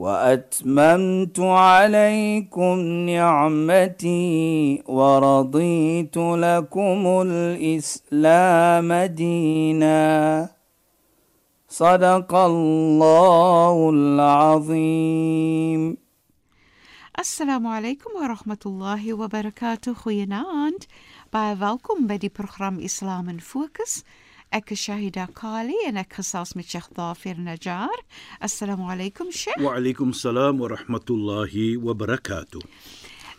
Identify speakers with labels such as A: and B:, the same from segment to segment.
A: وأتممت عليكم نعمتي ورضيت لكم الإسلام دينا. صدق الله العظيم.
B: السلام عليكم ورحمة الله وبركاته. خوينا انت باي فالكم بدي برنامج اسلام فوكس Ek is Shahida Kali en ek gesels met Sheikh Dafir Najjar. Assalamu alaykum Sheikh.
C: Wa alaykum salaam wa rahmatullahi wa barakatuh.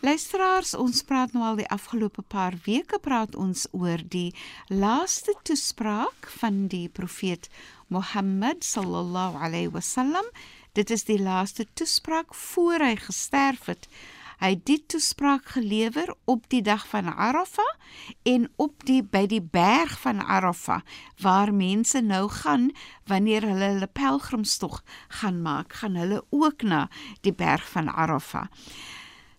B: Luisteraars, ons praat nou al die afgelope paar weke praat ons oor die laaste toespraak van die profeet Mohammed sallallahu alayhi wasallam. Dit is die laaste toespraak voor hy gesterf het. Hy het die toespraak gelewer op die dag van Arafah en op die by die berg van Arafah waar mense nou gaan wanneer hulle hulle pelgrimstog gaan maak, gaan hulle ook na die berg van Arafah.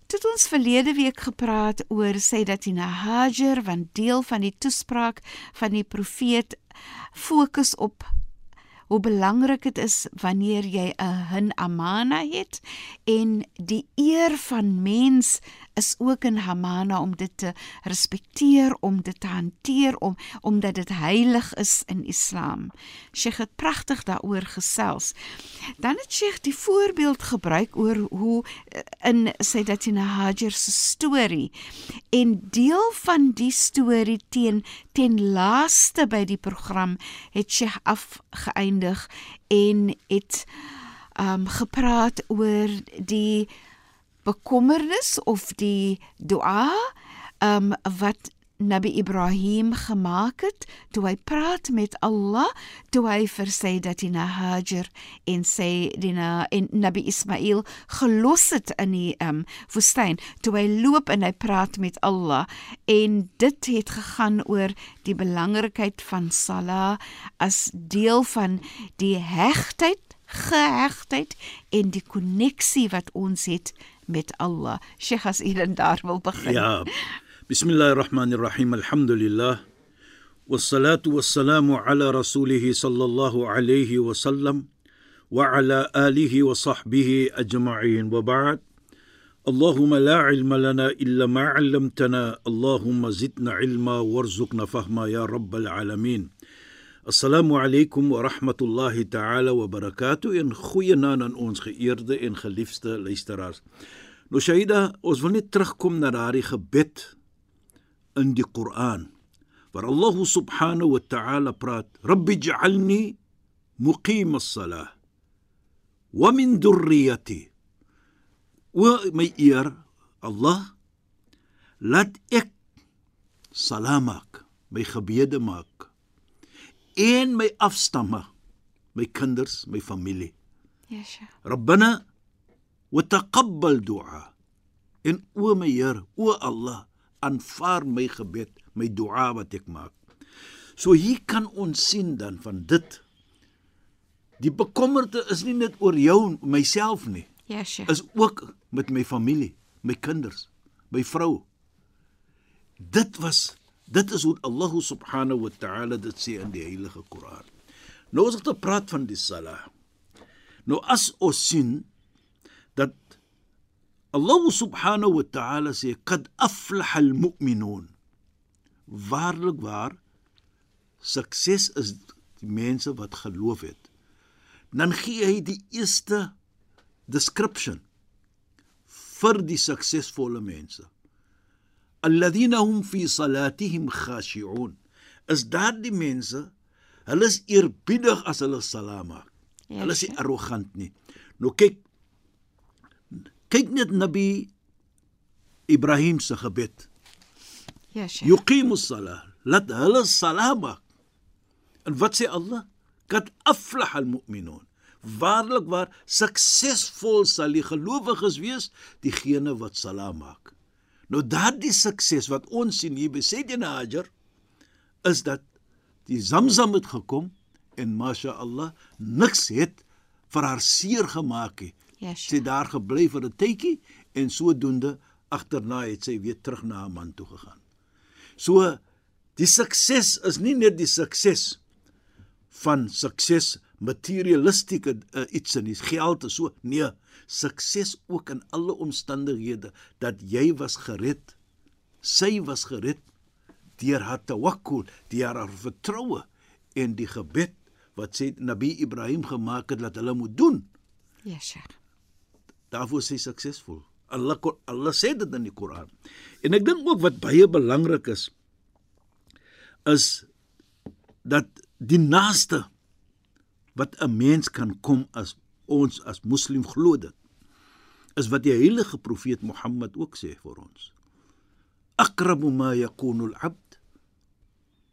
B: Tot ons verlede week gepraat oor Sayyidatina Hajar, want deel van die toespraak van die profeet fokus op hoe belangrik dit is wanneer jy 'n hin amana het en die eer van mens is ook in hamana om dit te respekteer, om dit te hanteer, om omdat dit heilig is in Islam. Sheikh het pragtig daaroor gesels. Dan het Sheikh die voorbeeld gebruik oor hoe in Sayyidatina Hajar se storie en deel van die storie teen ten laaste by die program het Sheikh afgeëindig en het um gepraat oor die bekommernis of die dua um wat Nabi Ibrahim gemaak het toe hy praat met Allah toe hy vir sy dat hy na Hajar en sê die na en Nabi Ismail gelos het in die um woestyn toe hy loop en hy praat met Allah en dit het gegaan oor die belangrikheid van sala as deel van die hegtheid gehegtheid en die koneksie wat ons het met Allah. Sheikh as u dan daar wil begin.
C: Ja. Bismillahirrahmanirrahim. Alhamdulillah. والصلاة والسلام على رسوله صلى الله عليه وسلم وعلى آله وصحبه أجمعين وبعد اللهم لا علم لنا إلا ما علمتنا اللهم زدنا علما وارزقنا فهما يا رب العالمين Assalamu alaykum wa rahmatullahi ta'ala wa barakatuh en goeienaand aan ons geëerde en geliefde luisteraars. Nou Shaida, ons wil net terugkom na daardie gebed in die Koran waar Allah subhanahu wa ta'ala praat: "Rabbi ij'alni muqim as-salah wa min dhurriyyati." O my Eer, Allah, laat ek salam maak, my gebede maak en my afstamme, my kinders, my familie.
B: Yesh.
C: Rabbana wa taqabbal du'a. En o my Heer, o Allah, aanvaar my gebed, my du'a wat ek maak. So hier kan ons sien dan van dit. Die bekommerde is nie net oor jou, myself nie.
B: Yesh.
C: Is ook met my familie, my kinders, my vrou. Dit was Dit is hoe Allah subhanahu wa ta'ala dit sê in die Heilige Koran. Nou as ek te praat van die salah. Nou as ons sien dat Allah subhanahu wa ta'ala sê qad aflaha al-mu'minun. Waarlik waar sukses is die mense wat geloof het. Dan gee hy die eerste description vir die suksesvolle mense alladhina hum fi salatihim khashi'un. Is daardie mense hulle is eerbiedig as hulle salam maak.
B: Ja,
C: hulle is nie arrogant nie. Nou kyk kyk net nabi Ibrahim se gebed.
B: Yesh.
C: yuqimu salah laat hulle salam maak. En wat sê Allah? Kad aflaha almu'minun. Waarlik waar suksesvol sal die gelowiges wees, diegene wat sala maak. Nou daardie sukses wat ons sien hier by Sayyidina Hajar is dat die Zamzam het gekom en Masha Allah niks het vir haar seer gemaak nie.
B: Yes.
C: Sy het daar gebly vir 'n tydjie en sodoende agterna het sy weer terug na haar man toe gegaan. So die sukses is nie net die sukses van sukses materialistiese uh, iets in die geld is so nee sukses ook in alle omstandighede dat jy was gered. Sy was gered deur haar tawakkul deur haar vertroue en die gebed wat sê Nabi Ibrahim gemaak het dat hulle moet doen.
B: Ja, Sheikh.
C: daarvoor is hy suksesvol. Allah Allah sê dit in die Koran. En ek dink ook wat baie belangrik is is dat die naaste wat 'n mens kan kom as ons as moslim glo dit is wat die heilige profeet Mohammed ook sê vir ons. Aqrabu ma yakunu al-'abd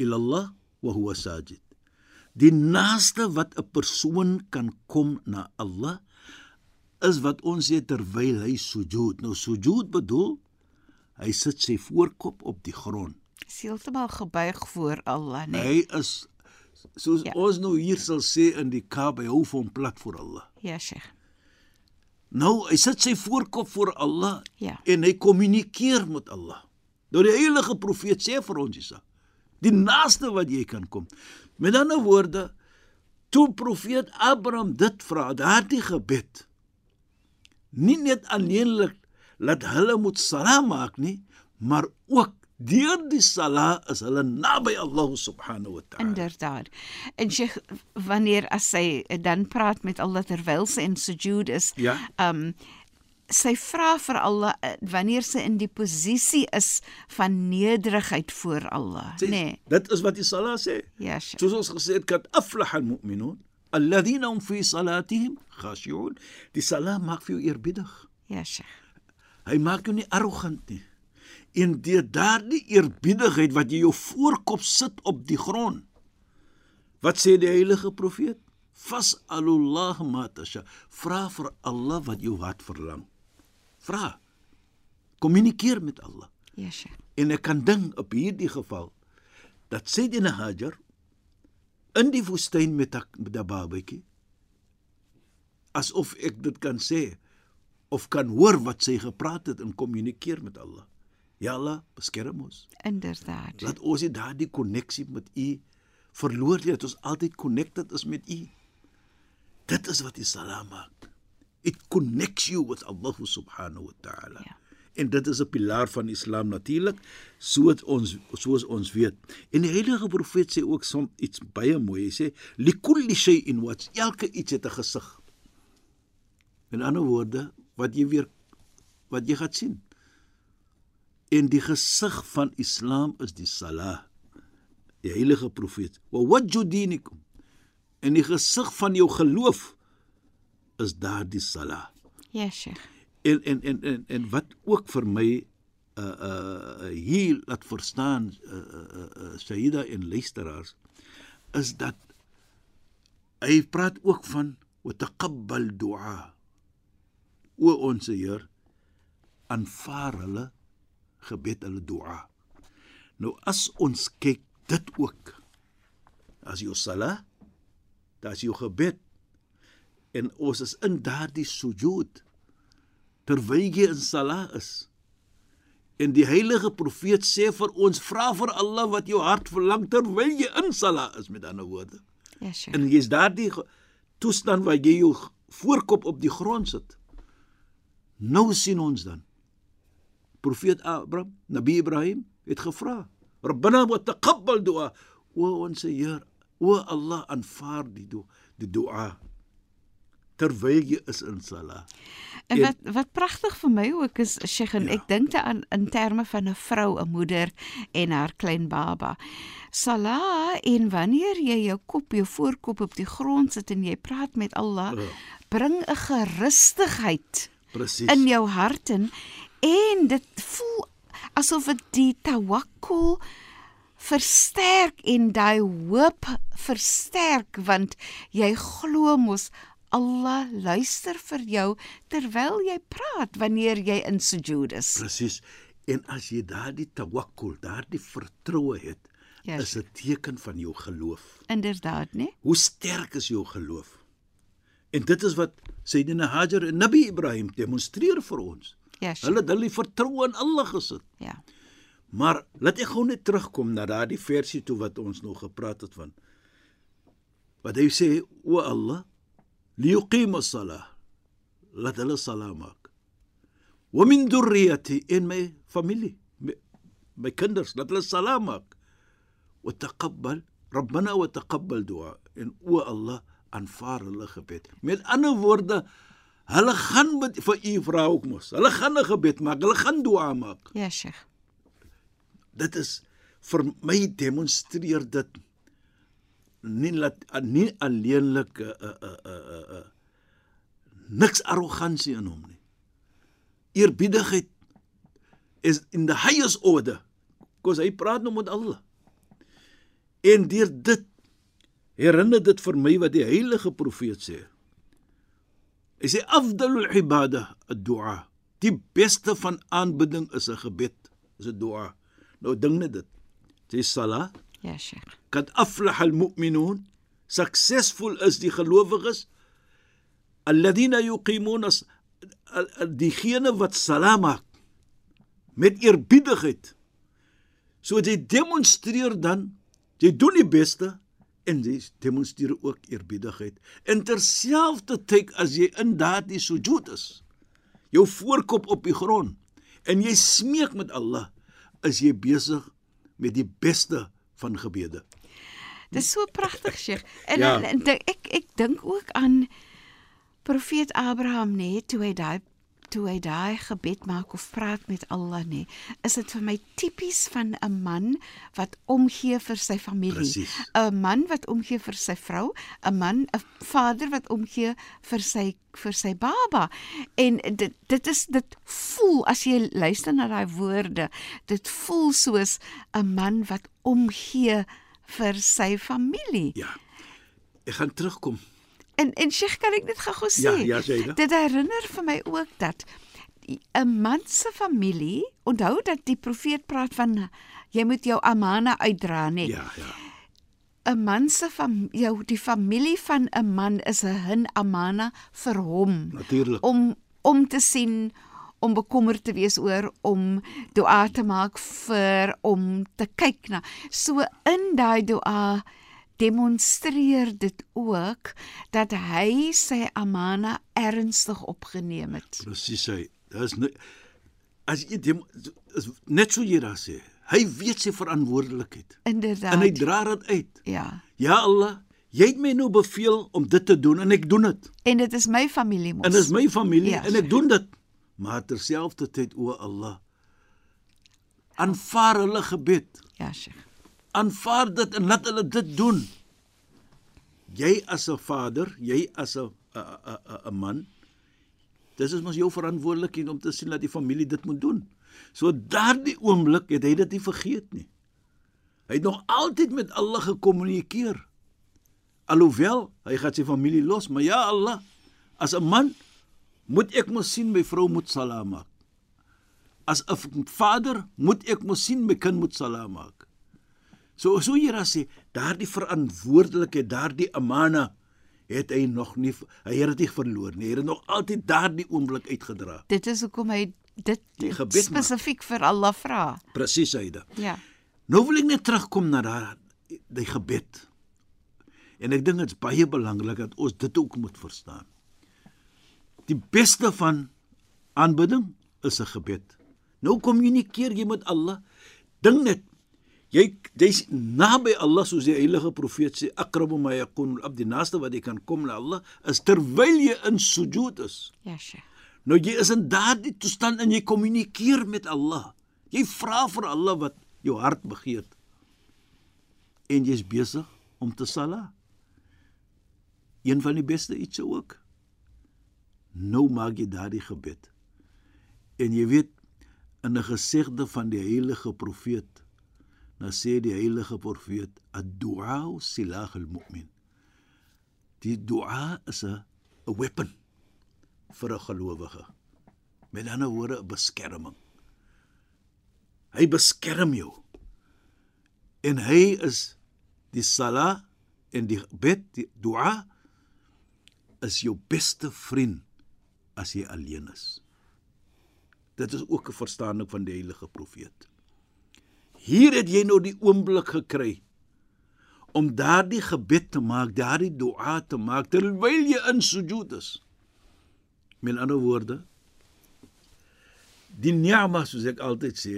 C: ila Allah wa huwa sajid. Die naaste wat 'n persoon kan kom na Allah is wat ons sê terwyl hy sujud nou sujud bedoel hy sit sy voorkop op die grond.
B: Heeltemal gebuig voor Allah, nee.
C: Hy is soos
B: Ja.
C: ons nou hier sal sê in die Kaap, hy hou van plat vir Allah.
B: Ja, Sheikh.
C: Nou, hy sit sy voorkop voor Allah
B: Ja.
C: en hy kommunikeer met Allah. Nou die heilige profeet sê vir ons hiersa, die naaste wat jy kan kom. Met ander woorde, toe profeet Abraham dit vra, daardie gebed, nie net alleenlik laat hulle moet sala maak nie, maar ook deur die sala is hulle naby Allah subhanahu wa ta'ala.
B: Inderdaad. En Sheikh, wanneer as sy dan praat met Allah terwyl sy in sujud is,
C: Ja.
B: um sy vra vir Allah eh, wanneer sy in die posisie is van nederigheid voor Allah,
C: Sê,
B: nee.
C: Dit is wat die sala sê.
B: Ja, Sheikh.
C: Soos ons gesê het, kat aflah al-mu'minun alladhina hum fi salatihim khashi'un. Die sala maak vir jou eerbiedig.
B: Ja, Sheikh.
C: Hy maak jou nie arrogant nie. En deur daardie eerbiedigheid wat jy jou voorkop sit op die grond. Wat sê die heilige profeet? Fas'alullah ma tasha. Vra vir Allah wat jou hart verlang. Vra. Kommunikeer met Allah.
B: Ja, Sheikh.
C: En ek kan dink op hierdie geval dat Sayyidina Hajar in die woestyn met 'n met 'n babatjie asof ek dit kan sê of kan hoor wat sy gepraat het en kommunikeer met Allah. Ja Allah, beskerm ons.
B: Inderdaad.
C: Laat ons nie daardie koneksie met U verloor nie, dat ons altyd connected is met U. Dit is wat die salam maak. It connects you with Allah subhanahu wa ta'ala.
B: Ja.
C: En dit is 'n pilaar van Islam natuurlik, soos ons soos ons weet. En die heilige profeet sê ook som iets baie mooi. Hy sê likulli shay'in wat elke iets het 'n gesig. In ander woorde, wat jy weer wat jy gaan sien. En die gesig van Islam is die salah. Die heilige profeet, "Wa wajhu dinikum." En die gesig van jou geloof is daardie salah.
B: Ja, Sheikh.
C: En en en en, en wat ook vir my uh uh hier laat verstaan uh uh, uh Saida en luisteraars is dat hy praat ook van wa taqabbal du'a. O ons Heer, aanvaar hulle gebed, hulle du'a. Nou as ons kyk dit ook as jou sala, dis jou gebed en ons is in daardie sujud terwyl jy in sala is. En die heilige profeet sê vir ons vra vir Allah wat jou hart verlang terwyl jy in sala is met ander woorde.
B: Ja, Sheikh.
C: En jy's daardie toestand waar jy jou voorkop op die grond sit. Nou sien ons dan. Profeet Abraham, Nabi Ibrahim het gevra: "Rabbana wa taqabbal du'a." O ons Heer, o Allah, aanvaar die do, die du'a terwyl jy is in sala.
B: En
C: En-
B: wat wat pragtig vir my ook is Sheikh en
C: Ja.
B: ek dink daaraan in terme van 'n vrou, 'n moeder en haar klein baba. Salah en wanneer jy jou kop, jou voorkop op die grond sit en jy praat met Allah,
C: Ja.
B: bring 'n gerustigheid
C: Presies.
B: in jou hart in en dit voel asof dit die tawakkul versterk en daai hoop versterk want jy glo mos Allah luister vir jou terwyl jy praat wanneer jy in sujud is.
C: Presies. En as jy daardie tawakkul, daardie vertroue het,
B: Ja,
C: is 'n teken van jou geloof.
B: Inderdaad, né?
C: Hoe sterk is jou geloof? En dit is wat Sayyidina Hajar en Nabi Ibrahim demonstreer vir ons.
B: Ja, Sheikh.
C: Hulle het hulle vertroue in Allah gesit.
B: Ja.
C: Maar laat ek gou net terugkom na daardie versie toe wat ons nog gepraat het van. Wat hy sê, "O Allah, liyuqim as-salah." Laat hulle salat maak. Wa min dhurriyyati in my familie, my, my kinders, laat hulle salat maak. Wa taqabbal Rabbana wa taqabbal du'a. En o Allah, aanvaar hulle gebed. Met ander woorde, hulle gaan met vir u vra ook mos. Hulle gaan 'n gebed maak, hulle gaan du'a maak
B: Ja, Sheikh.
C: dit is vir my demonstreer dit nie laat nie alleenlik 'n uh, uh, uh, uh, uh, niks arrogansie in hom nie. Eerbiedigheid is in the highest order. Kos hy praat nou met Allah. En deur dit herinner dit vir my wat die heilige profeet sê. Hy sê afdalul ibada ad-du'a. Die beste van aanbidding is 'n gebed, is 'n du'a. Nou ding net dit. Jy sala,
B: Ja, Sheikh.
C: kad aflaha almu'minun, suksesvol is die gelowiges alladhina yuqimuna as- diegene wat sala maak met eerbiedigheid. So jy demonstreer dan jy doen die beste en jy demonstreer ook eerbiedigheid. En terselfdertyd as jy in daardie sujud is, jou voorkop op die grond en jy smeek met Allah, is jy besig met die beste van gebede.
B: Dis so pragtig, Sheikh. En,
C: Ja.
B: en, en ek ek dink ook aan profeet Abraham nê, nee, toe hy daai toe hy daai gebed maak of praat met Allah nee, is dit vir my tipies van 'n man wat omgee vir sy familie. 'n Man wat omgee vir sy vrou, 'n man, 'n vader wat omgee vir sy vir sy baba. En dit dit is dit voel as jy luister na daai woorde, dit voel soos 'n man wat omgee vir sy familie.
C: Ja. Ek gaan terugkom.
B: En en Sheikh kan ek net gou-gou sê.
C: Ja, ja, sê dit.
B: Herinner vir my ook dat 'n man se familie, onthou dat die profeet praat van jy moet jou amana uitdra, nê?
C: Ja, ja.
B: 'n Man se fam, jou die familie van 'n man is 'n hin amana vir hom
C: Natuurlik.
B: om om te sien om bekommerd te wees oor om dua te maak vir om te kyk na. So in daai dua demonstreer dit ook dat hy sy amana ernstig opgeneem het.
C: Presies hy. Dis as jy dem, is net so jy daar sê. Hy weet sy verantwoordelikheid
B: Inderdaad.
C: en hy dra dit uit.
B: ja.
C: Ja Allah, jy het my nou beveel om dit te doen en ek doen dit.
B: En dit is my familie mos.
C: En dis my familie
B: Ja,
C: en ek doen dit. Maar terselfdertyd o Allah, aanvaar hulle gebed.
B: Ja, Sheikh.
C: Aanvaar dit en laat hulle dit doen. Jy as 'n vader, jy as 'n 'n 'n man, dis is mos jou verantwoordelikheid om te sien dat die familie dit moet doen. So daardie oomblik het hy dit nie vergeet nie. Hy het nog altyd met Allah gekommunikeer. Alhoewel hy gaan sy familie los, maar ja Allah, as 'n man moet ek mos sien my vrou moet salaam maak. As 'n vader moet ek mos sien my kind moet salaam maak. So so raas sê, daardie verantwoordelikheid, daardie amana het hy nog nie hy het dit verloor nie. Hy het nog altyd daardie oomblik uitgedra.
B: Dit is hoekom hy dit spesifiek vir Allah vra.
C: Presies hyde.
B: Ja.
C: Nou wil ek net terugkom na daai die gebed. En ek dink dit is baie belangrik dat ons dit ook moet verstaan. Die beste van aanbidding is 'n gebed. Nou kommunikeer jy met Allah. Ding net jy jy's naby Allah soos die heilige profeet sê akrabu ma yakun al-abd die naaste wat jy kan kom na Allah is terwyl jy in sujud is.
B: Ja, Sheikh.
C: Nou jy is in daardie toestand en jy kommunikeer met Allah. Jy vra vir Allah wat jou hart begeer. En jy's besig om te sala. Een van die beste iets ook. Nou maak jy daardie gebed. En jy weet in 'n gesegde van die heilige profeet, dan sê die heilige profeet, "Ad-du'a silah al-mu'min." Die dua is 'n 'n weapon vir 'n gelowige. Met ander woorde 'n beskerming. Hy beskerm jou. En hy is die sala en die gebed, die dua is jou beste vriend as jy alleen is. Dit is ook 'n verstaaning van die heilige profeet. Hier het jy nou die oomblik gekry om daardie gebed te maak, daardie dua te maak terwyl jy in sujud is. Met ander woorde, die ni'ma soos ek altyd sê,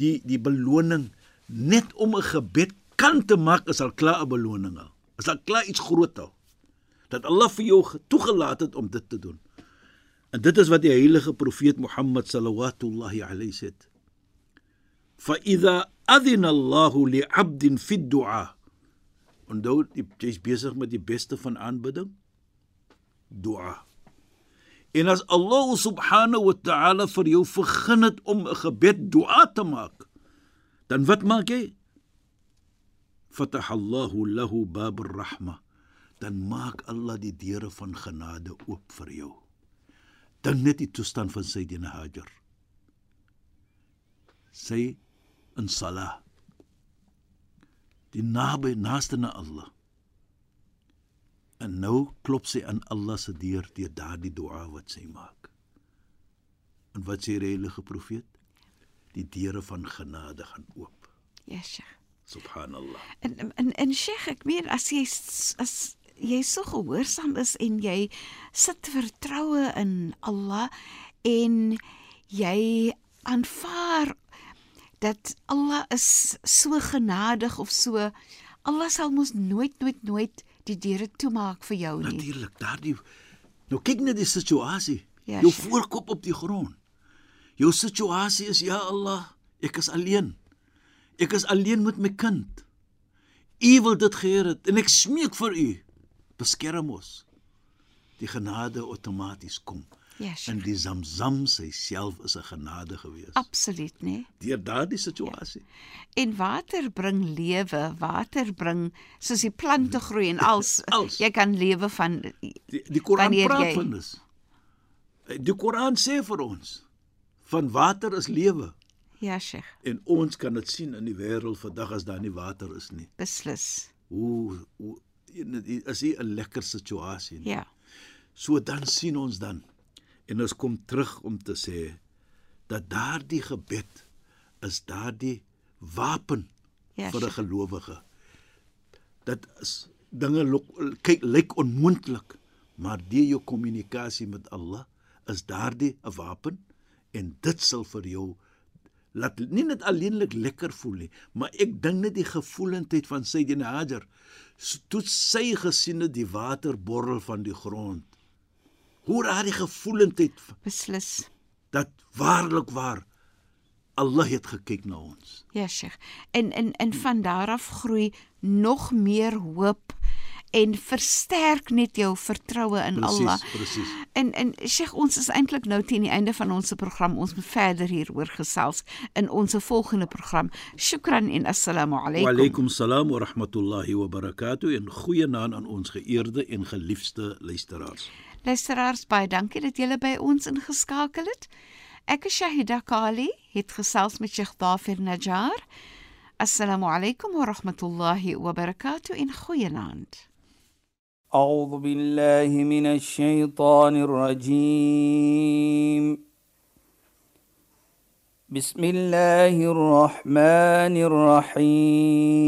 C: die die beloning net om 'n gebed kan te maak is al klaar 'n beloning al. Is al klaar iets groot al. Dat Allah vir jou toegelaat het om dit te doen. En dit is wat die heilige profeet Mohammed sallallahu alayhi sê. Adhina Allah li 'abdin fi du'a. Onthou, jy is besig met die beste van aanbidding. Dua. En as Allah subhanahu wa ta'ala vir jou vergun het om 'n gebed dua te maak, dan wat maak jy? Fatahallahu lahu bab ar-rahma. Dan maak Allah die deure van genade oop vir jou. Dink net die toestand van Sayyidina Hajar. Sy in salah. Die naby naaste na Allah. En nou klop sy aan Allah se deur deur daardie dua wat sy maak. En wat sê die heilige profeet? Die deure van genade gaan oop.
B: Ja, Sheikh.
C: Subhanallah.
B: En en en Sheikh, ek meen as jy as jy so gehoorsaam is en jy sit vertroue in Allah en jy aanvaar dat Allah is so genadig of so Allah sal mos nooit nooit nooit die deure toemaak vir jou nie.
C: Natuurlik, daardie Nou kyk net die situasie.
B: Ja,
C: jou
B: Sheikh.
C: voorkop op die grond. Jou situasie is ja Allah, ek is alleen. Ek is alleen met my kind. U wil dit geheer het en ek smeek vir u, beskerm ons. Die genade outomaties kom.
B: Ja,
C: En die Zamzam self is 'n genade gewees.
B: Absoluut, né?
C: Deur daardie situasie.
B: En water bring lewe, water bring soos die plante groei en als
C: Als.
B: jy kan lewe van
C: Die die Koran praat
B: jy-
C: van dis. Die Koran sê vir ons van water is lewe
B: ja, Sheikh,
C: en ons kan dit sien in die wêreld vandag as daar nie water is nie.
B: beslis.
C: Hoe hoe is dit 'n lekker situasie. nie?
B: Ja.
C: So dan sien ons dan en ons kom terug om te sê dat daardie gebed is daardie wapen
B: Ja,
C: vir 'n gelowige. Dit is dinge lok- kyk lyk onmoontlik, maar deur jou kommunikasie met Allah is daardie 'n wapen en dit sal vir jou laat nie net alleenlik lekker voel nie, maar ek dink net die gevoelendheid van Sayyidina Hajar toe sy gesien het die water borrel van die grond. Hoe raai die gevoelendheid
B: Beslis.
C: dat waarlik waar Allah het gekyk na ons.
B: Ja, Sheikh. En en en van daar af groei nog meer hoop en versterk net jou vertroue in
C: Presies,
B: Allah.
C: presies.
B: En en Sheikh, ons is eintlik nou teen die einde van ons program. Ons moet verder hieroor gesels in ons volgende program. Shukran en assalamu
C: Wa
B: alaykum.
C: alaykum salaam wa rahmatullahi wa barakatuh en goeie naam aan ons geëerde en geliefde luisteraars.
B: Luisteraars, baie dankie dat julle by ons ingeskakel het. Ek is Shahida Kali, het gesels met Sheikh Dafir Najjar. Assalamu alaykum wa rahmatullahi wa barakatuh en goeienaand.
A: أعوذ بالله من الشيطان الرجيم بسم الله الرحمن الرحيم